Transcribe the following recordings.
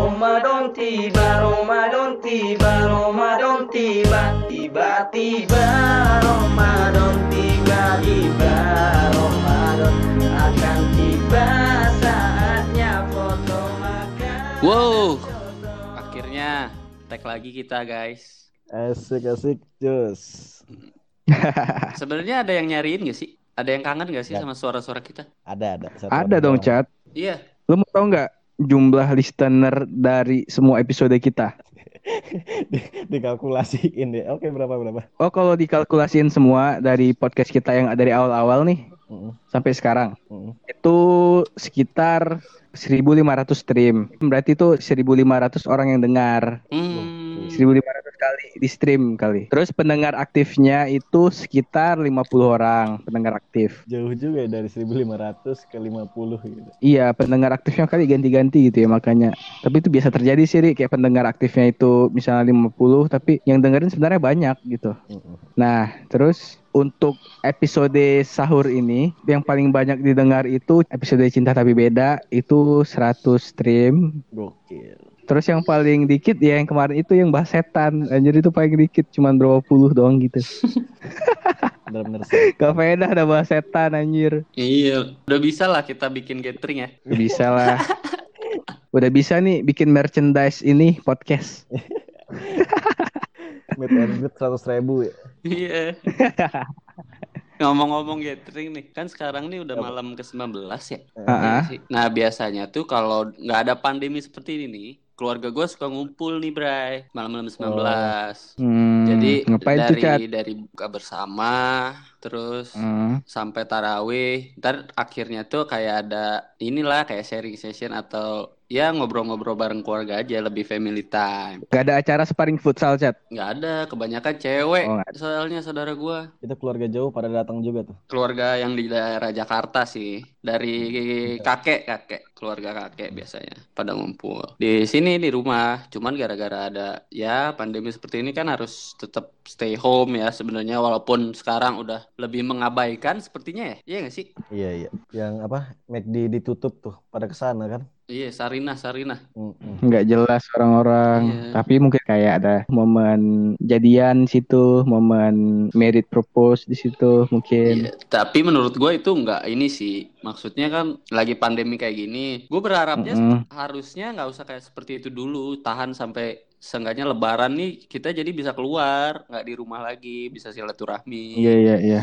Ramadan tiba, Ramadan tiba, Ramadan tiba, tiba-tiba Ramadan tiba, tiba Ramadan akan tiba saatnya foto makan. Wow, akhirnya tag lagi kita guys. Asik asik Jus. Sebenarnya ada yang nyariin gak sih? Ada yang kangen gak sih Nggak. sama suara-suara kita? Ada ada. Satu Ada dong. Chat. Iya. Lu mau tau nggak jumlah listener dari semua episode kita? Di- Dikalkulasiin deh. Oke berapa berapa? Oh, kalau dikalkulasiin semua dari podcast kita yang dari awal-awal nih Mm-mm, sampai sekarang, mm-mm. itu sekitar 1.500 stream. Berarti itu 1.500 orang yang dengar. Hmm. 1.500 kali di stream kali. Terus pendengar aktifnya itu sekitar 50 orang pendengar aktif. Jauh juga ya dari 1500 ke 50 gitu. Iya, pendengar aktifnya kali ganti-ganti gitu ya makanya. Tapi itu biasa terjadi sih, Ri. kayak pendengar aktifnya itu misalnya 50, tapi yang dengerin sebenarnya banyak gitu. Nah, terus untuk episode sahur ini yang paling banyak didengar itu episode Cinta Tapi Beda itu 100 stream. Gokil. Terus yang paling dikit ya yang kemarin itu yang bahas setan. Anjir itu paling dikit cuman berapa puluh doang gitu. Bener-bener sih. Gak faedah ada bahas setan anjir. Iya, udah bisa lah kita bikin gathering ya. Bisa lah. Udah bisa nih bikin merchandise ini podcast. Meet and greet 100 ribu ya. Iya. Ngomong-ngomong gathering nih, kan sekarang nih udah malam ke-19 ya. Ah. sih. Nah biasanya tuh kalau nggak ada pandemi seperti ini nih, keluarga gue suka ngumpul nih Bray, malam-malam 19. Hmm, Jadi ngapain tuh dari cat? dari buka bersama, terus Hmm. sampai tarawih, ntar akhirnya tuh kayak ada inilah kayak sharing session atau ya ngobrol-ngobrol bareng keluarga aja, lebih family time. Gak ada acara sparring futsal chat. Nggak ada, kebanyakan cewek Oh, soalnya saudara gua. Itu keluarga jauh pada datang juga tuh. Keluarga yang di daerah Jakarta sih, dari kakek kakek, keluarga kakek biasanya pada ngumpul di sini di rumah. Cuman gara-gara ada ya pandemi seperti ini kan harus tetap stay home ya sebenarnya walaupun sekarang udah lebih mengabaikan sepertinya ya, iya nggak sih? Iya iya. Yang apa? McD ditutup tuh pada ke sana kan. Iya, Sarina, Sarina. Nggak jelas orang-orang. Iya. Tapi mungkin kayak ada momen jadian situ, momen merit propose di situ mungkin. Iya, tapi menurut gue itu nggak ini sih. Maksudnya kan lagi pandemi kayak gini. Gue berharapnya Mm-mm. harusnya nggak usah kayak seperti itu dulu. Tahan sampai seenggaknya Lebaran nih kita jadi bisa keluar, nggak di rumah lagi, bisa silaturahmi, Iya iya iya.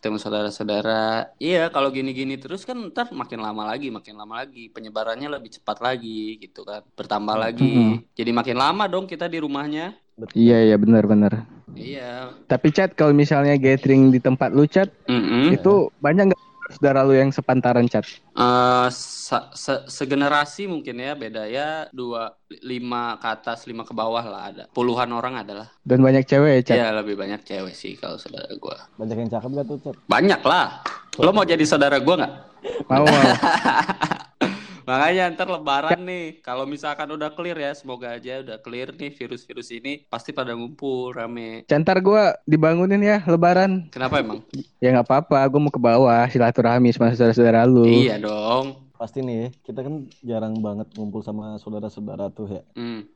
ketemu saudara-saudara. Iya, kalau gini-gini terus kan ntar makin lama lagi, makin lama lagi, penyebarannya lebih cepat lagi gitu kan, bertambah lagi. Jadi makin lama dong kita di rumahnya. Betul. Iya iya benar benar. Iya. Tapi chat kalau misalnya gathering di tempat lu chat Mm-mm. itu banyak nggak saudara lu yang sepantaran chat? Eh, sa- se- segenerasi mungkin ya beda ya dua lima ke atas lima ke bawah lah ada puluhan orang adalah Dan banyak cewek ya chat. ya lebih banyak cewek sih kalau saudara gua Banyak yang cakep gak tuh, Cep? banyak lah lo mau jadi saudara gua nggak Mau mau. makanya ntar lebaran nih kalau misalkan udah clear ya semoga aja udah clear nih virus-virus ini pasti pada ngumpul rame Cantar gua dibangunin ya lebaran. kenapa emang Ya nggak apa-apa, gua mau ke bawah silaturahmi sama saudara-saudara lu. iya dong Pasti nih, ya, kita kan jarang banget ngumpul sama saudara-saudara tuh ya. hmm.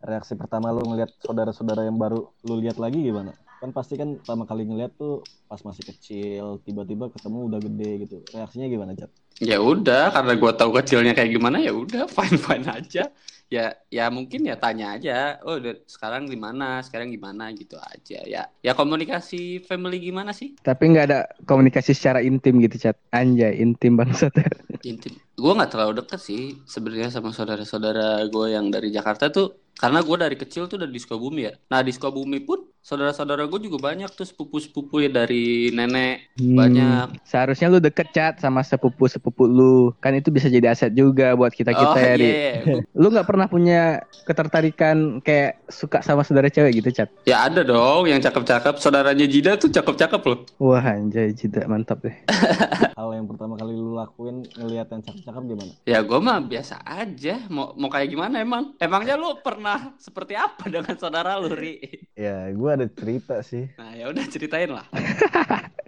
Reaksi pertama lu ngeliat saudara-saudara yang baru lu lihat lagi gimana? Kan pasti kan pertama kali ngeliat tuh pas masih kecil, tiba-tiba ketemu udah gede gitu. Reaksinya gimana, Cep? Ya udah, karena gua tahu kecilnya kayak gimana ya udah fine fine aja. Ya ya mungkin ya tanya aja. Oh, udah, sekarang gimana? Sekarang gimana gitu aja. Ya ya komunikasi family gimana sih? Tapi nggak ada komunikasi secara intim gitu chat. Anjay, intim bangsat. Intim. Gue nggak terlalu deket sih sebenarnya sama saudara-saudara gue yang dari Jakarta tuh. Karena gue dari kecil tuh udah di Sukabumi ya. Nah di Sukabumi pun saudara-saudara gue juga banyak tuh sepupu-sepupu ya dari nenek Hmm, banyak. Seharusnya lu deket chat sama sepupu-sepupu lu. Kan itu bisa jadi aset juga buat kita-kita Oh ya, iya, Gua- Lu nggak pernah punya ketertarikan kayak suka sama saudara cewek gitu, Chat? ya ada dong yang cakep-cakep. Saudaranya Jida tuh cakep-cakep loh. Wah, anjay, jeda mantap deh. Hal yang pertama kali lu lakuin ngeliat yang cakep-cakep gimana? Ya gue mah biasa aja. Mau mau kayak gimana emang? Emangnya lu pernah seperti apa dengan saudara lu, Ri? Ya, gue ada cerita sih. Nah, ya udah ceritain lah.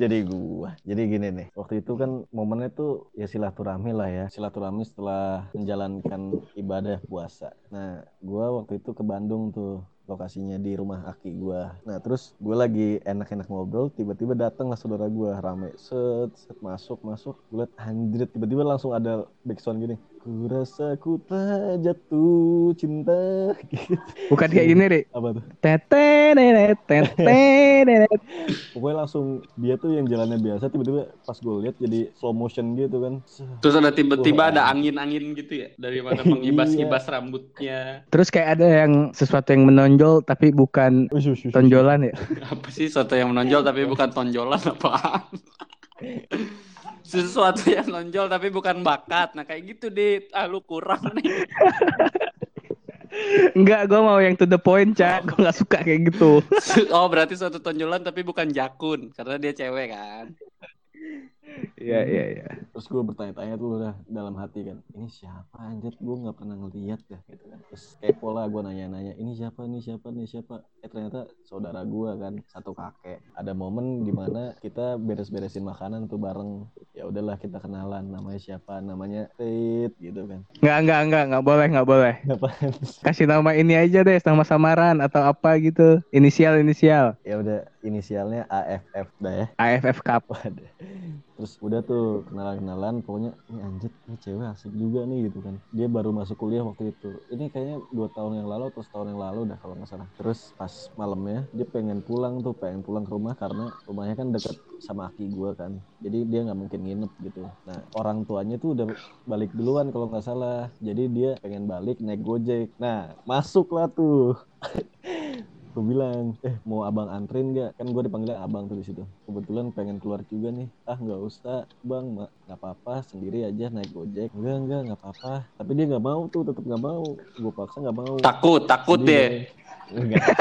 jadi gua. Jadi gini nih waktu itu kan momennya tuh ya silaturahmi lah ya. Silaturahmi setelah menjalankan ibadah puasa. Nah gua waktu itu ke Bandung tuh lokasinya di rumah aki gua. Nah terus gua lagi enak-enak ngobrol tiba-tiba datang lah saudara gua rame. Set set masuk masuk. Gue liat anjir tiba-tiba langsung ada backsound gini ku rasa ku tak jatuh cinta Bukan kayak gini, Ri. apa tuh Tetenet, tetenet. pokoknya langsung dia tuh yang jalannya biasa tiba-tiba pas gue lihat jadi slow motion gitu kan Terus ada tiba-tiba ada angin-angin gitu ya dari mana mengibas-ibas rambutnya. Terus kayak ada yang sesuatu yang menonjol tapi bukan Ush, ush, ush, ush. tonjolan ya. Apa sih sesuatu yang menonjol tapi bukan tonjolan apaan? Sesuatu yang menonjol tapi bukan bakat. Nah kayak gitu deh. Ah lu kurang nih. Enggak, gue mau yang to the point, Cak. Gue gak suka kayak gitu. Oh berarti suatu tonjolan tapi bukan jakun karena dia cewek kan. Iya, iya, iya. terus gue bertanya-tanya tuh udah dalam hati kan ini siapa anjir gue nggak pernah ngeliat ya gitu kan terus kepo lah gue nanya-nanya ini siapa ini siapa ini siapa eh ternyata saudara gue kan satu kakek ada momen di mana kita beres-beresin makanan tuh bareng ya udahlah kita kenalan namanya siapa namanya Tit gitu kan Enggak, enggak, enggak, enggak boleh, enggak boleh. Apaan? Kasih nama ini aja deh, nama samaran atau apa gitu. Inisial, inisial. ya udah inisialnya AFF dah ya AFF Cup. Terus udah tuh kenalan-kenalan, pokoknya ini anjir, ini cewek asik juga nih gitu kan. Dia baru masuk kuliah waktu itu. Ini kayaknya dua tahun yang lalu atau setahun yang lalu dah kalau nggak salah. Terus pas malamnya dia pengen pulang tuh, pengen pulang ke rumah karena rumahnya kan deket sama aki gua kan. Jadi dia nggak mungkin nginep gitu. Nah orang tuanya tuh udah balik duluan kalau nggak salah. Jadi dia pengen balik naik gojek. Nah masuklah tuh. gue bilang eh mau abang antrin gak kan gue dipanggilnya abang tuh di situ kebetulan pengen keluar juga nih ah nggak usah bang mak nggak apa-apa sendiri aja naik gojek enggak enggak nggak apa-apa tapi dia nggak mau tuh tetap nggak mau gue paksa nggak mau Takut, takut deh. enggak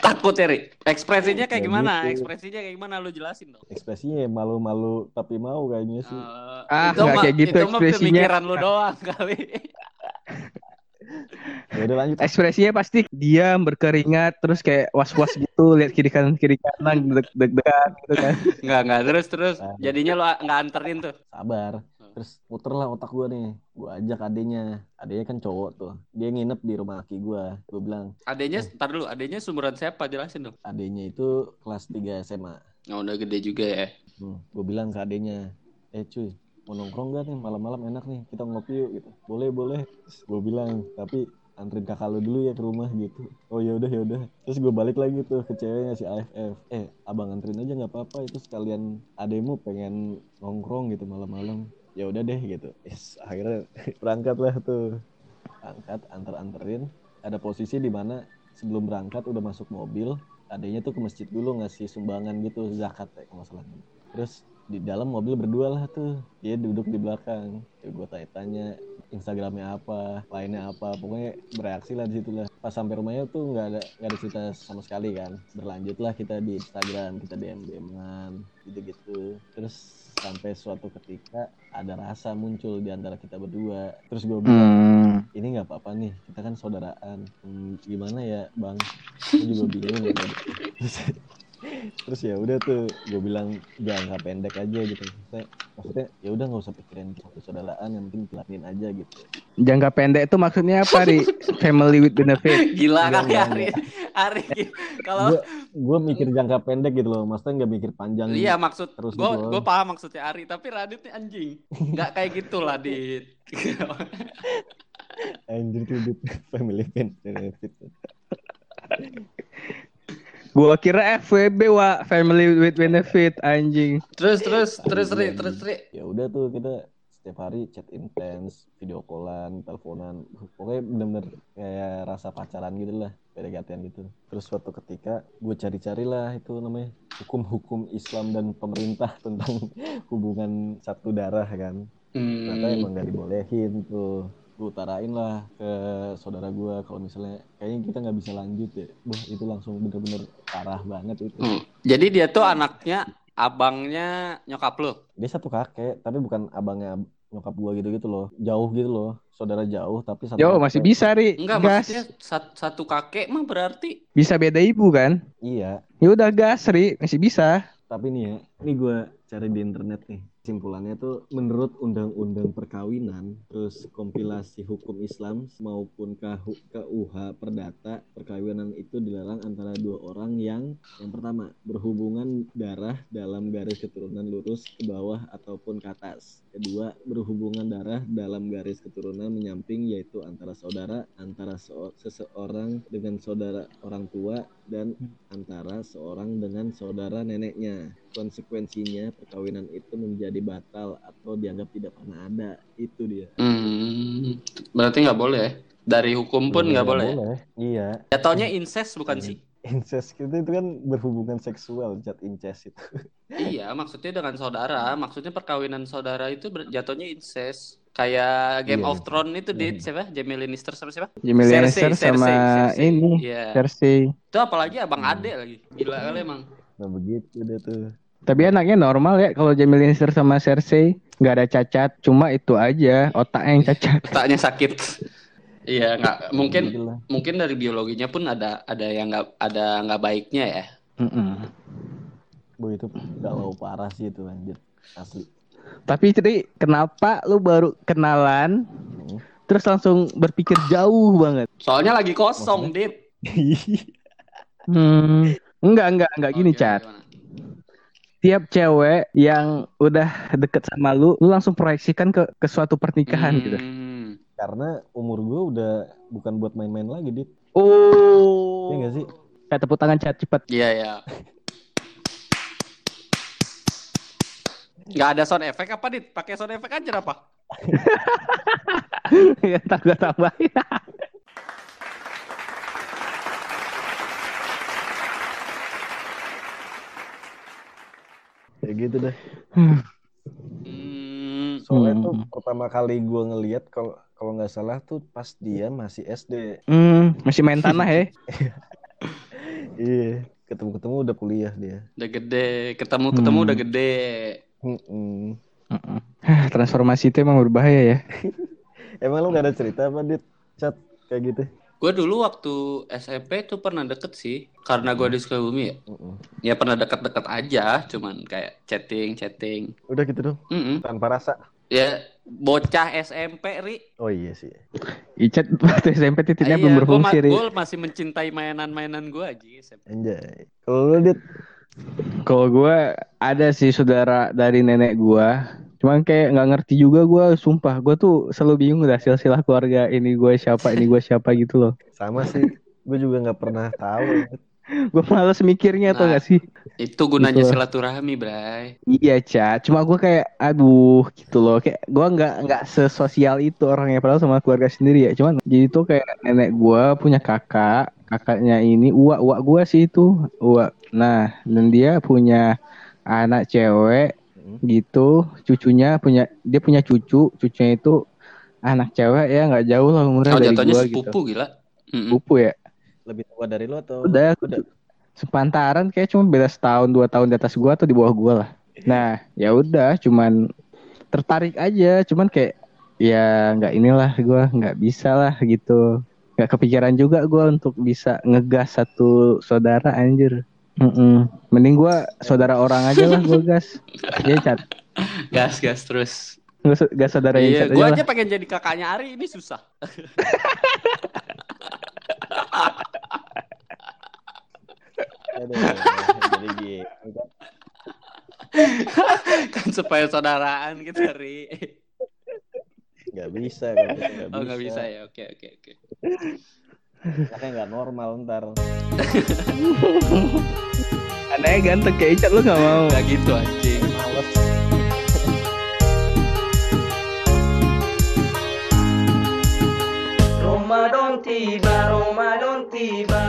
Takut ya, Ri. Ekspresinya kayak Ya gimana? gitu. Ekspresinya kayak gimana? Lu jelasin dong. ekspresinya malu-malu tapi mau kayaknya sih Eh, Ah, itu nggak mah- kayak gitu itu mah ekspresinya. pemikiran lu doang kali. Ya udah lanjut Ekspresinya pasti diam, berkeringat, terus kayak was-was gitu, lihat kiri kanan kiri kanan, deg- deg-degan gitu kan. Enggak, enggak. Terus, terus. Ah. Jadinya lu nggak anterin tuh. sabar terus puter lah otak gue nih gue ajak adenya adenya kan cowok tuh dia nginep di rumah aki gue gue bilang Adanya, ntar dulu. Adanya sumuran siapa? Jelasin dong. adenya itu kelas 3 SMA Oh, udah gede juga ya. Hmm, gue bilang ke adenya, eh cuy, mau nongkrong gak nih malam-malam enak nih, kita ngopi yuk gitu. Boleh boleh. Gue bilang, tapi antrin kakak lu dulu ya ke rumah gitu. Oh ya udah ya udah. Terus gue balik lagi tuh ke ceweknya si AFF. Eh abang antrin aja nggak apa-apa itu sekalian ademu pengen nongkrong gitu malam-malam. Ya udah deh gitu. Yes, akhirnya berangkat lah tuh. Berangkat anter-anterin. Ada posisi di mana sebelum berangkat udah masuk mobil adanya tuh ke masjid dulu ngasih sumbangan gitu zakat ya nggak salah terus di dalam mobil berdua lah tuh. Dia duduk di belakang. Ya gue tanya-tanya Instagramnya apa? Lainnya apa? Pokoknya bereaksi lah di situ lah. Pas sampai rumahnya tuh nggak ada nggak ada cerita sama sekali kan. Berlanjutlah kita di Instagram kita DM DMan gitu-gitu. Terus sampai suatu ketika ada rasa muncul di antara kita berdua. Terus gue bilang Hmm. ini nggak apa-apa nih kita kan saudaraan. Hmm, gimana ya bang? Gue juga bingung gitu. terus, ya udah tuh gue bilang jangka pendek aja gitu. Maksudnya, maksudnya ya udah nggak usah pikirin satu saudaraan yang penting jalanin aja gitu. Jangka pendek itu maksudnya apa, Ri? Family with benefit. Gila kali Ari. Ari, kalau gue mikir jangka pendek gitu loh. Maksudnya nggak mikir panjang Iya maksud Terus gue gitu. gue paham maksudnya Ari. Tapi Radit nih anjing. Nggak kayak gitulah dit. Anjir tuh family benefit Gua kira FWB, wa Family with benefit, anjing. terus terus terus Ri terus Ri. Ya udah tuh kita setiap hari chat intens video callan teleponan. Pokoknya bener-bener kayak rasa pacaran gitu lah PDKT gitu. Terus suatu ketika gue cari-cari lah itu namanya hukum-hukum Islam dan pemerintah tentang hubungan satu darah kan. Ternyata hmm. emang gak dibolehin tuh gue utarain lah ke saudara gue kalau misalnya kayaknya kita nggak bisa lanjut ya Wah itu langsung bener-bener parah banget itu Hmm. jadi dia tuh anaknya abangnya nyokap lu dia satu kakek tapi bukan abangnya nyokap gua gitu gitu loh jauh gitu loh saudara jauh tapi satu Yo, kakek. masih bisa, Ri. enggak gas. maksudnya sat- satu kakek mah berarti Bisa beda ibu kan? iya Ya udah gas, Ri. Masih bisa. tapi nih ya Ini gue cari di internet nih. Simpulannya tuh menurut undang-undang perkawinan, terus kompilasi hukum Islam maupun KU, KUH Perdata, perkawinan itu dilarang antara dua orang yang yang pertama berhubungan darah dalam garis keturunan lurus ke bawah ataupun ke atas. Kedua, berhubungan darah dalam garis keturunan menyamping yaitu antara saudara, antara seo- seseorang dengan saudara orang tua dan antara seorang dengan saudara neneknya. Konsekuensinya perkawinan itu menjadi batal atau dianggap tidak pernah ada. Itu dia. Hmm, berarti nggak boleh ya? Dari hukum pun nggak boleh. ya? Iya. Jatuhnya incest bukan sih? Incest itu, itu kan berhubungan seksual, cat incest itu. Iya, maksudnya dengan saudara, maksudnya perkawinan saudara itu ber- jatuhnya incest. Kayak Game Iya. of Thrones itu di Hmm. siapa? Jamie Lannister sama siapa? Jamie Lannister sama Cersei. ini Iya. Cersei. Itu apalagi abang Hmm. ade lagi. Gila kali emang. Nah begitu deh tuh. Tapi anaknya normal ya kalau Jamie Lannister sama Cersei nggak ada cacat, cuma itu aja otaknya yang cacat. Otaknya sakit. Iya, nggak mungkin Gila. mungkin dari biologinya pun ada ada yang nggak ada nggak baiknya ya. Mm-mm. Bu itu galau parah sih itu anjir. Asli. Tapi Tri, kenapa lu baru kenalan Hmm. terus langsung berpikir jauh banget? Soalnya lagi kosong, Dit. Hmm, enggak enggak enggak gini, Oke, Cat. gimana? Tiap cewek yang udah deket sama lu, lu langsung proyeksikan ke ke suatu pernikahan gitu. Hmm. Karena umur gue udah bukan buat main-main lagi, Dit. Oh. Iya gak sih? Kayak tepuk tangan Cat cepet. Iya, iya. Nggak ada sound effect apa, Dit? Pakai sound effect aja apa? ya ntar Kayak gitu deh. Hmm. Soalnya Hmm. tuh pertama kali gue ngeliat kalau kalau nggak salah tuh pas dia masih SD. Hmm, masih main tanah ya. Iya. Ketemu-ketemu udah kuliah dia. Udah gede, ketemu-ketemu Hmm. udah gede. Hah, Transformasi itu emang berbahaya ya. Emang lu gak ada cerita apa, Dit? Chat kayak gitu? Gue dulu waktu SMP tuh pernah deket sih, karena gue di Sukabumi ya. Mm-mm. Ya pernah deket-deket aja, cuman kayak chatting-chatting. Udah gitu dong, Mm-mm. tanpa rasa. Ya bocah SMP, Ri. Oh iya sih. Icat waktu SMP titiknya Iya, belum gue berfungsi, Ri. masih mencintai mainan-mainan gue aja SMP. Anjay. Kalau lu, Dit? Kalau gue ada sih saudara dari nenek gue. Cuman kayak nggak ngerti juga gue, sumpah. Gue tuh selalu bingung dah silsilah keluarga ini gue siapa, ini gue siapa gitu loh. Sama sih. gue juga nggak pernah tahu. Gue males mikirnya tuh Nah. gak sih? Itu gunanya Gitu. silaturahmi, Bray. Iya, Ca. Cuma gue kayak, aduh, gitu loh. Kayak gue nggak nggak sesosial itu orangnya padahal sama keluarga sendiri ya. Cuman jadi tuh kayak nenek gue punya kakak, kakaknya ini uak uak gue sih itu uak. Nah, dan dia punya anak cewek Hmm. gitu. Cucunya punya dia punya cucu, cucunya itu anak cewek ya nggak jauh lah umurnya Oh, dari jatuhnya gue gitu. sepupu gila. Sepupu ya. Lebih tua dari lu atau? Udah, Udah. sepantaran kayak cuma beda setahun dua tahun di atas gua atau di bawah gua lah. Nah, ya udah, cuman tertarik aja, cuman kayak ya nggak inilah gua nggak bisa lah gitu. Nggak kepikiran juga gua untuk bisa ngegas satu saudara anjir. Mm-mm. Mending gua saudara orang aja lah gua gas. Ya cat. Gas, gas terus. Gas, gas saudara yang Iya, gue aja aja pengen jadi kakaknya Ari, ini susah. Aduh, jadi gitu. kan supaya saudaraan gitu, Ri. Gak bisa gitu, nggak Oh, nggak bisa ya. Oke, oke, oke. Makanya nggak normal ntar. Anaknya ganteng kayak Icat lu gak mau. Nggak gitu anjing. Males. Ramadan tiba, Ramadan tiba,